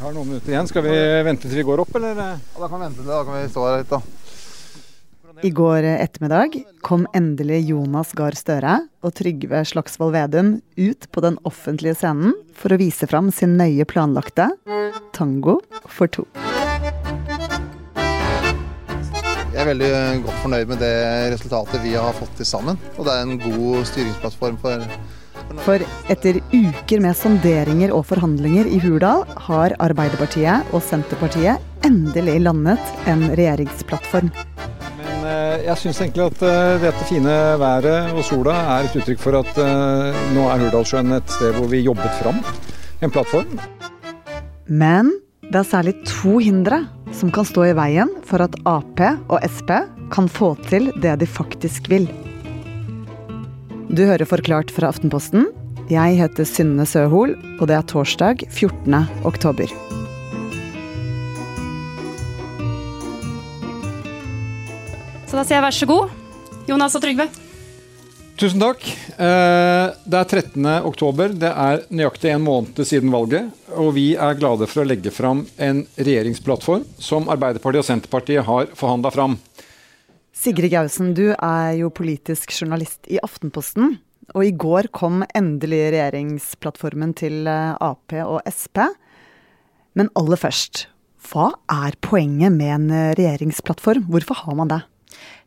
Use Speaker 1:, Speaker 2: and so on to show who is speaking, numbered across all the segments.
Speaker 1: Vi har noen minutter igjen. Skal vi vente til vi går opp, eller?
Speaker 2: Ja, da kan vi vente til da kan vi stå her litt, da.
Speaker 3: I går ettermiddag kom endelig Jonas Gahr Støre og Trygve Slagsvold Vedum ut på den offentlige scenen for å vise fram sin nøye planlagte tango for to.
Speaker 2: Jeg er veldig godt fornøyd med det resultatet vi har fått til sammen. Og det er en god styringsplattform for
Speaker 3: For etter uker med sonderinger og forhandlinger i Hurdal, har Arbeiderpartiet og Senterpartiet endelig landet en regjeringsplattform.
Speaker 1: Men eh, jeg syns egentlig at eh, dette fine været og sola er et uttrykk for at eh, nå er Hurdalssjøen et sted hvor vi jobbet fram en plattform.
Speaker 3: Men det er særlig to hindre som kan stå i veien for at Ap og Sp kan få til det de faktisk vil. Du hører Forklart fra Aftenposten. Jeg heter Synne Søhol, og det er torsdag 14. oktober.
Speaker 4: Så da sier jeg vær så god, Jonas og Trygve.
Speaker 1: Tusen takk. Eh, Det er 13. oktober. Det er nøyaktig en måned siden valget. Og vi er glade for å legge fram en regjeringsplattform som Arbeiderpartiet og Senterpartiet har forhandla fram.
Speaker 3: Sigrid Gausen, du er jo politisk journalist i Aftenposten. Og i går kom endelig regjeringsplattformen til eh, Ap og Sp. Men aller først, hva er poenget med en eh, regjeringsplattform? Hvorfor har man det?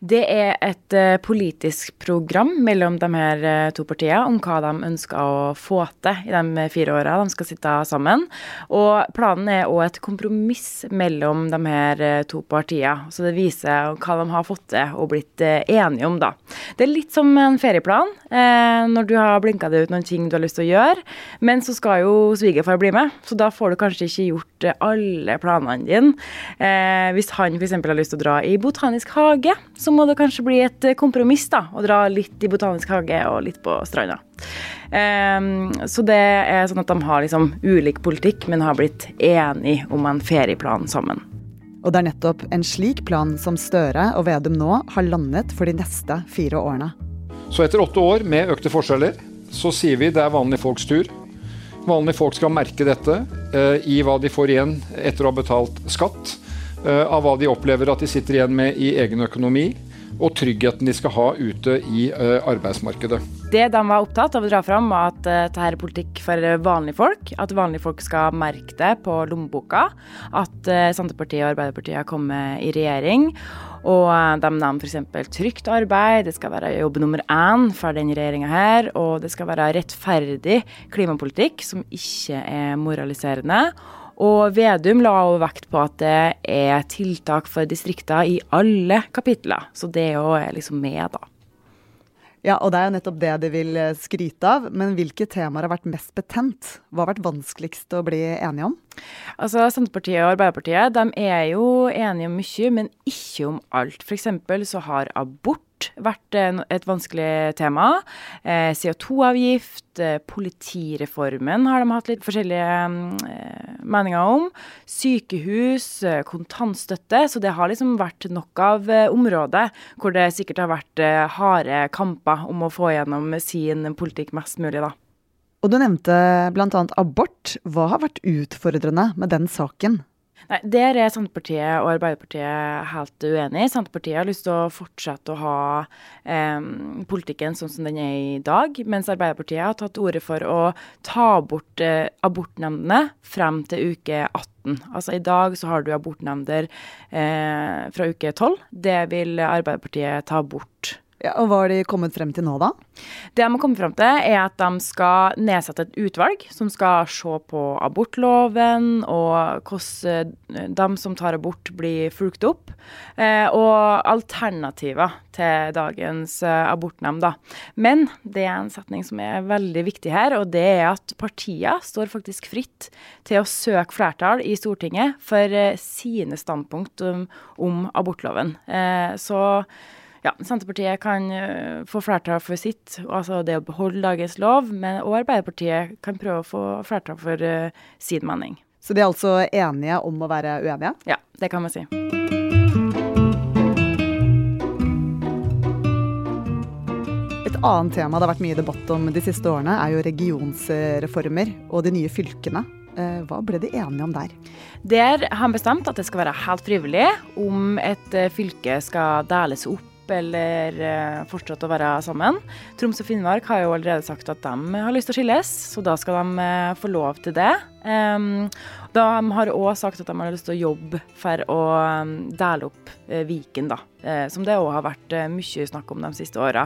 Speaker 5: Det er et eh, politisk program mellom de her eh, to partiene om hva de ønsker å få til i de fire åra de skal sitte sammen. Og planen er òg et kompromiss mellom de her eh, to partiene. Så det viser hva de har fått til og blitt eh, enige om, da. Det er litt som en ferieplan, eh, når du har blinka deg ut noen ting du har lyst til å gjøre. Men så skal jo svigerfar bli med, så da får du kanskje ikke gjort eh, alle planene dine. Eh, hvis han f.eks. har lyst til å dra i botanisk hage, så må det kanskje bli et eh, kompromiss, da. Å dra litt i botanisk hage og litt på stranda. Um, så det er sånn at de har liksom ulik politikk, men har blitt enige om en ferieplan sammen.
Speaker 3: Og det er nettopp en slik plan som Støre og Vedum nå har landet for de neste fire årene.
Speaker 1: Så etter åtte år med økte forskjeller, så sier vi det er vanlige folks tur. Vanlige folk skal merke dette eh, i hva de får igjen etter å ha betalt skatt. Eh, av hva de opplever at de sitter igjen med i egen økonomi. Og tryggheten de skal ha ute i eh, arbeidsmarkedet.
Speaker 5: Det de var opptatt av å dra fram, var at uh, dette er politikk for vanlige folk. At vanlige folk skal merke det på lommeboka. At eh, Senterpartiet og Arbeiderpartiet har kommet i regjering. Og eh, de nevner f.eks. trygt arbeid, det skal være jobb nummer én for denne regjeringa her. Og det skal være rettferdig klimapolitikk som ikke er moraliserende. Og Vedum la også vekt på at det er tiltak for distrikter i alle kapitler. Så det òg er liksom med, da.
Speaker 3: Ja, og det er jo nettopp det de vil eh, skryte av. Men hvilke temaer har vært mest betent? Hva har vært vanskeligst å bli enige om?
Speaker 5: Altså, Senterpartiet og Arbeiderpartiet de er jo enige om mye, men ikke om alt. F.eks. så har abort vært et vanskelig tema. Eh, CO2-avgift, eh, politireformen har de hatt litt forskjellige eh, meninger om. Sykehus, eh, kontantstøtte. Så det har liksom vært nok av eh, områder hvor det sikkert har vært eh, harde kamper om å få gjennom sin politikk mest mulig, da.
Speaker 3: Og du nevnte bl.a. abort. Hva har vært utfordrende med den saken?
Speaker 5: Nei, Der er Senterpartiet og Arbeiderpartiet helt uenige. Senterpartiet har lyst til å fortsette å ha eh, politikken sånn som den er i dag, mens Arbeiderpartiet har tatt til orde for å ta bort eh, abortnemndene frem til uke 18. Altså I dag så har du abortnemnder eh, fra uke 12. Det vil Arbeiderpartiet ta bort.
Speaker 3: Ja, og hva har de kommet frem til nå, da?
Speaker 5: Det de har kommet frem til, er at de skal nedsette et utvalg som skal se på abortloven og hvordan de som tar abort, blir fulgt opp. Eh, og alternativer til dagens eh, abortnemnd. da. Men det er en setning som er veldig viktig her, og det er at partier står faktisk fritt til å søke flertall i Stortinget for eh, sine standpunkt om, abortloven. Eh, så ja, Senterpartiet kan eh, få flertall for sitt, altså det å beholde dagens lov, men, og Arbeiderpartiet kan prøve å få flertall for eh, sin mening.
Speaker 3: Så de er altså enige om å være uenige?
Speaker 5: Ja, det kan man si.
Speaker 3: Et annet tema det har vært mye debatt om de siste årene, er jo regionsreformer og de nye fylkene. Eh, hva ble de enige om der?
Speaker 5: Der har han bestemt at det skal være helt frivillig om et fylke skal deles opp eller fortsatt å være sammen. Troms og Finnmark har jo allerede sagt at de har lyst til å skilles, så da skal de uh, få lov til det. Um, de har òg sagt at de har lyst til å jobbe for å um, dele opp uh, Viken, da. som det òg har vært mye snakk om de siste åra.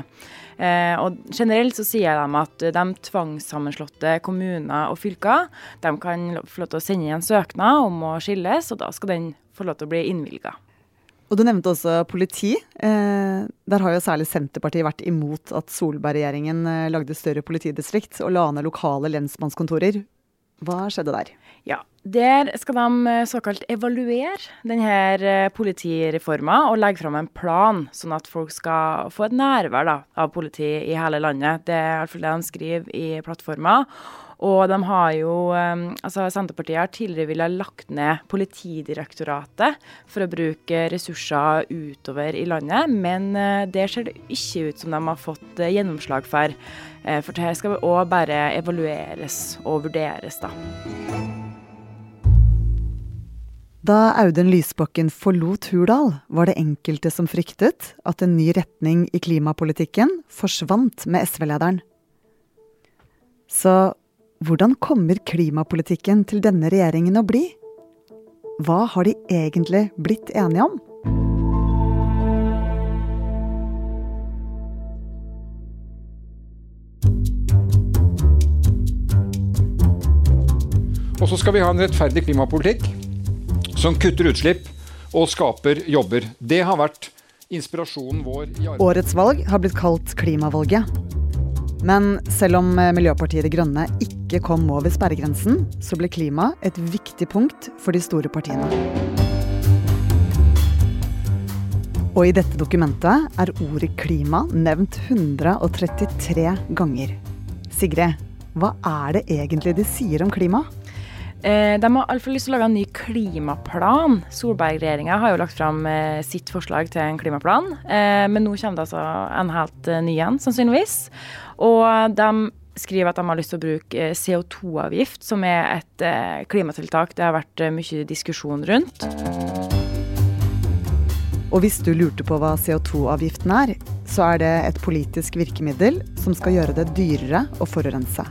Speaker 5: og generelt så sier de at de tvangssammenslåtte kommuner og fylker de kan få lov til å sende en søknad om å skilles, og da skal den få lov til å bli innvilga.
Speaker 3: Og du nevnte også politi. Eh, der har jo særlig Senterpartiet vært imot at Solberg-regjeringen eh, lagde større politidistrikt og la ned lokale lensmannskontorer. Hva skjedde der?
Speaker 5: Ja, Der skal de eh, såkalt evaluere denne politireforma og legge fram en plan, sånn at folk skal få et nærvær da, av politi i hele landet. Det er iallfall det de skriver i plattforma. Og de har jo altså Senterpartiet har tidligere ville lagt ned Politidirektoratet for å bruke ressurser utover i landet, men eh, det ser det ikke ut som de har fått eh, gjennomslag for. Eh, for det skal òg bare evalueres og vurderes, da.
Speaker 3: Da Audun Lysbakken forlot Hurdal, var det enkelte som fryktet at en ny retning i klimapolitikken forsvant med SV-lederen. Så hvordan kommer klimapolitikken til denne regjeringen å bli? Hva har de egentlig blitt enige om?
Speaker 1: Og så skal vi ha en rettferdig klimapolitikk som kutter utslipp og skaper jobber. Det har vært inspirasjonen vår.
Speaker 3: Årets valg har blitt kalt klimavalget. Men selv om Miljøpartiet De Grønne ikke kom over sperregrensen, så ble klima et viktig punkt for de store partiene. Og i dette dokumentet er ordet klima nevnt 133 ganger. Sigrid, hva er det egentlig de sier om klima?
Speaker 5: Eh, de har iallfall lyst til å lage en ny klimaplan. Solberg-regjeringa har jo lagt fram eh, sitt forslag til en klimaplan, men nå kommer det altså en helt ny en, sannsynligvis. Og de skriver at de har lyst til å bruke eh, CO2-avgift, som er et eh, klimatiltak det har vært eh, mye diskusjon rundt.
Speaker 3: Og hvis du lurte på hva CO2-avgiften er, så er det et politisk virkemiddel som skal gjøre det dyrere å forurense.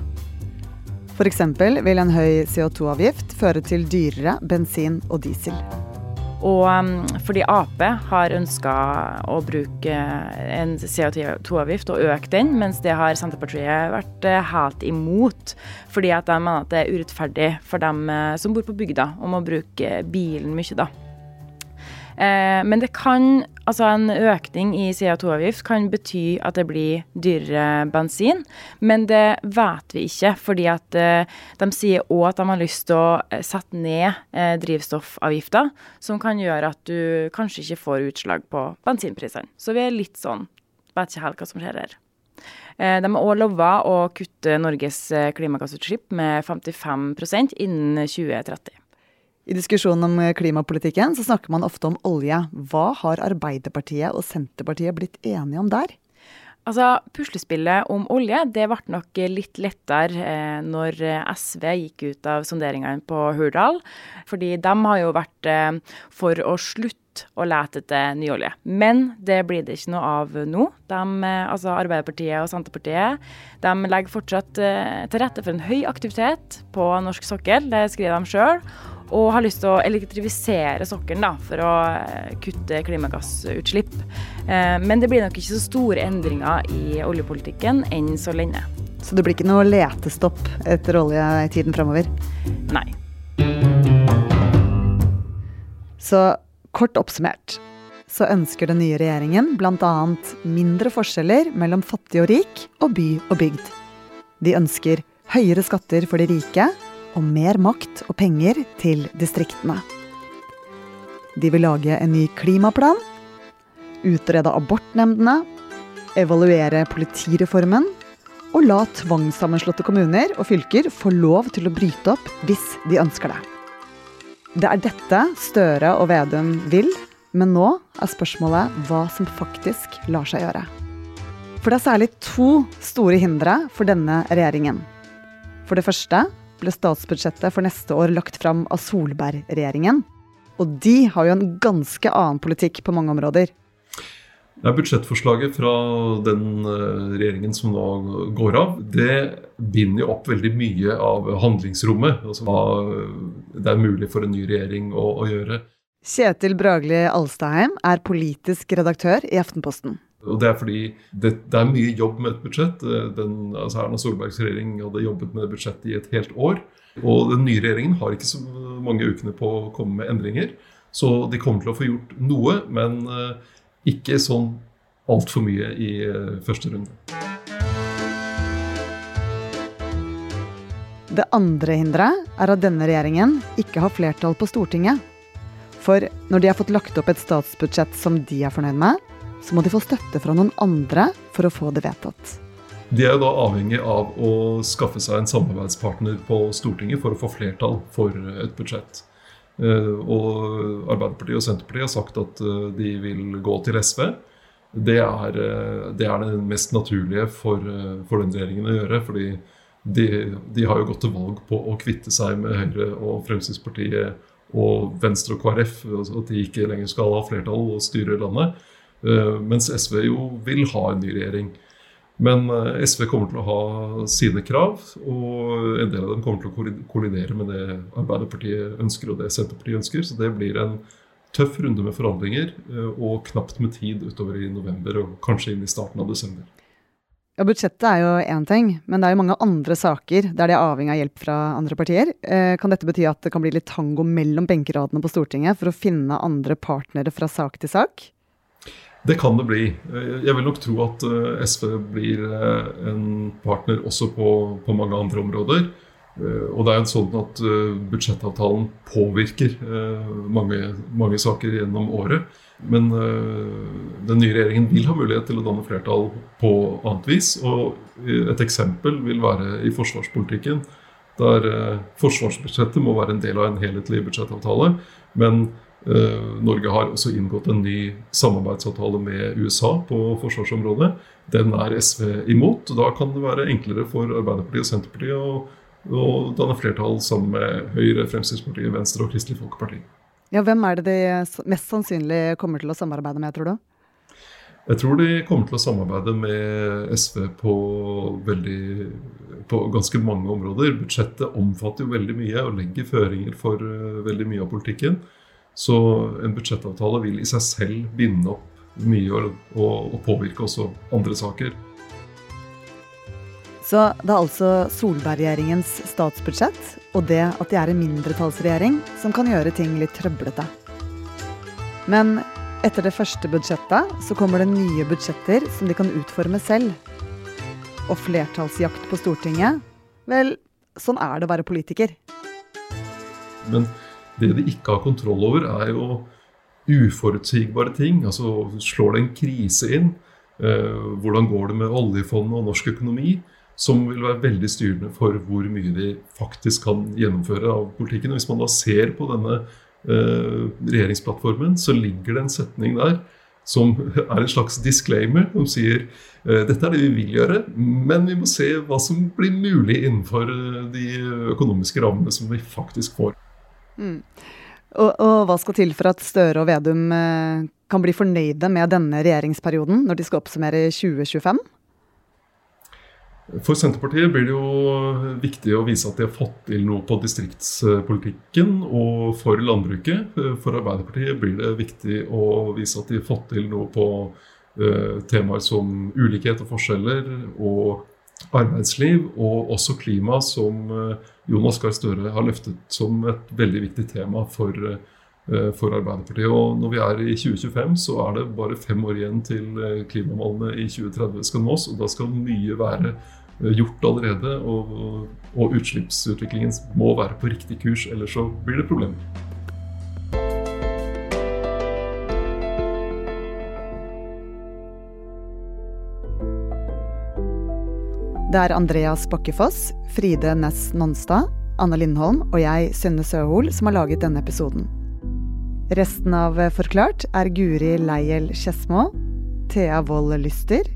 Speaker 3: F.eks. vil en høy CO2-avgift føre til dyrere bensin og diesel.
Speaker 5: Og um, fordi Ap har ønska å bruke en CO2-avgift og øke den, mens det har Senterpartiet vært eh, helt imot. Fordi at de mener at det er urettferdig for dem eh, som bor på bygda, om å bruke bilen mye, da. Eh, men det kan, altså en økning i CO2-avgift kan bety at det blir dyrere bensin. Men det vet vi ikke, fordi at eh, de sier òg at de har lyst til å eh, sette ned drivstoffavgifter, som kan gjøre at du kanskje ikke får utslag på bensinprisene. Så vi er litt sånn Vet ikke helt hva som skjer her. De har òg lova å kutte Norges klimagassutslipp med 55% innen 2030.
Speaker 3: I diskusjonen om eh, klimapolitikken så snakker man ofte om olje. Hva har Arbeiderpartiet og Senterpartiet blitt enige om der?
Speaker 5: Altså, Puslespillet om olje det ble nok litt lettere eh, når SV gikk ut av sonderingene på Hurdal. Fordi de har jo vært eh, for å slutte å lete etter ny olje. Men det blir det ikke noe av nå. De, eh, altså Arbeiderpartiet og Senterpartiet de legger fortsatt eh, til rette for en høy aktivitet på norsk sokkel. Det skriver de sjøl og har lyst til å elektrifisere sokkelen da, for å eh, kutte klimagassutslipp. Eh, men det blir nok ikke så store endringer i oljepolitikken enn så lenge.
Speaker 3: Så det blir ikke noe letestopp etter olje i tiden framover?
Speaker 5: Nei.
Speaker 3: Så kort oppsummert så ønsker den nye regjeringen bl.a. mindre forskjeller mellom fattig og rik og by og bygd. De ønsker høyere skatter for de rike og mer makt og penger til distriktene. De vil lage en ny klimaplan, utrede abortnemndene, evaluere politireformen og la tvangssammenslåtte kommuner og fylker få lov til å bryte opp hvis de ønsker det. Det er dette Støre og Vedum vil, men nå er spørsmålet hva som faktisk lar seg gjøre. For det er særlig to store hindre for denne regjeringen. For det første ble statsbudsjettet for neste år lagt fram av Solberg-regjeringen. Og de har jo en ganske annen politikk på mange områder.
Speaker 6: Ja, budsjettforslaget fra den eh, regjeringen som nå går av, det binder jo opp veldig mye av handlingsrommet. Altså hva det er mulig for en ny regjering å, å gjøre.
Speaker 3: Kjetil Bragli Alstaheim er politisk redaktør i Aftenposten.
Speaker 6: Og Det er fordi det, det, er mye jobb med et budsjett. Den, altså Erna Solbergs regjering hadde jobbet med budsjettet i et helt år. Og den nye regjeringen har ikke så mange ukene på å komme med endringer. Så de kommer til å få gjort noe, men uh, ikke sånn altfor mye i eh, første runde.
Speaker 3: Det andre hinderet er at denne regjeringen ikke har flertall på Stortinget. For når de har fått lagt opp et statsbudsjett som de er fornøyd med, så må de få støtte fra noen andre for å få det vedtatt.
Speaker 6: De er da avhengig av å skaffe seg en samarbeidspartner på Stortinget for å få flertall for et budsjett. Eh, og Arbeiderpartiet og Senterpartiet har sagt at eh, de vil gå til SV. Det er, eh, det, er det mest naturlige for, for, den regjeringen å gjøre. fordi de, de, har jo gått til valg på å kvitte seg med Høyre og Fremskrittspartiet og Venstre og KrF. Altså at de ikke lenger skal ha flertall og styre landet. Mens SV jo vil ha en ny regjering. Men eh, SV kommer til å ha sine krav, og en del av dem kommer til å kollidere med det Arbeiderpartiet ønsker og det Senterpartiet ønsker. Så det blir en tøff runde med forhandlinger eh, og knapt med tid utover i november og kanskje inn i starten av desember.
Speaker 3: Ja, Budsjettet er jo én ting, men det er jo mange andre saker der de er avhengig av hjelp fra andre partier. Eh, kan dette bety at det kan bli litt tango mellom benkeradene på Stortinget for å finne andre partnere fra sak til sak?
Speaker 6: Det kan det bli. Jeg vil nok tro at eh, SV blir eh, en partner også på, på mange andre områder. Eh, og det er jo sånn at budsjettavtalen påvirker mange, mange saker gjennom året. Men den nye regjeringen vil ha mulighet til å danne flertall på annet vis. Og et eksempel vil være i forsvarspolitikken, der forsvarsbudsjettet må være en del av en helhetlig budsjettavtale. Men Norge har også inngått en ny samarbeidsavtale med USA på forsvarsområdet. Den er SV imot. og Da kan det være enklere for Arbeiderpartiet og Senterpartiet å, å danne flertall sammen med Høyre, Fremskrittspartiet, Venstre og Kristelig Folkeparti.
Speaker 3: Ja, Hvem er det de mest sannsynlig kommer til å samarbeide med, tror du?
Speaker 6: Jeg tror de kommer til å samarbeide med SV på, veldig, på ganske mange områder. Budsjettet omfatter jo veldig mye og legger føringer for uh, veldig mye av politikken. Så en budsjettavtale vil i seg selv binde opp mye og, og, og påvirke også andre saker.
Speaker 3: Så det er altså Solberg-regjeringens statsbudsjett og det at de er en mindretallsregjering som kan gjøre ting litt trøblete. Men etter det første budsjettet så kommer det nye budsjetter som de kan utforme selv. Og flertallsjakt på Stortinget Vel, sånn er det å være politiker.
Speaker 6: Men det de ikke har kontroll over, er jo uforutsigbare ting. Altså slår det en krise inn? Eh, hvordan går det med oljefondet og norsk økonomi? Som vil være veldig styrende for hvor mye de faktisk kan gjennomføre av politikken. Og hvis man da ser på denne eh, regjeringsplattformen, så ligger det en setning der som er en slags disclaimer, som sier eh, dette er det vi vil gjøre, men vi må se hva som blir mulig innenfor de økonomiske rammene som vi faktisk får. Mm.
Speaker 3: Og, og, hva skal til for at Støre og Vedum eh, kan bli fornøyde med denne regjeringsperioden, når de skal oppsummere 2025?
Speaker 6: For Senterpartiet blir det jo viktig å vise at de har fått til noe på distriktspolitikken og for landbruket. For Arbeiderpartiet blir det viktig å vise at de har fått til noe på uh, temaer som ulikhet og forskjeller og arbeidsliv, og også klima, som uh, Jonas Gahr Støre har løftet som et veldig viktig tema for, eh, for, Arbeiderpartiet. Og når vi er i 2025, så er det bare fem år igjen til eh, klimamålene i 2030 skal nås. Og da skal mye være eh, gjort allerede, og, og utslippsutviklingen må være på riktig kurs, ellers så blir det problemer.
Speaker 3: Det er Andreas Bakkefoss, Fride Næss Nonstad, Anne Lindholm og jeg, Synne Søhol, som har laget denne episoden. Resten av Forklart er Guri Leiel Skedsmo, Thea Wold Lyster,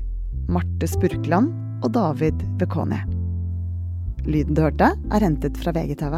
Speaker 3: Marte Spurkland og David Bekoni. Lyden du hørte, er hentet fra VGTV.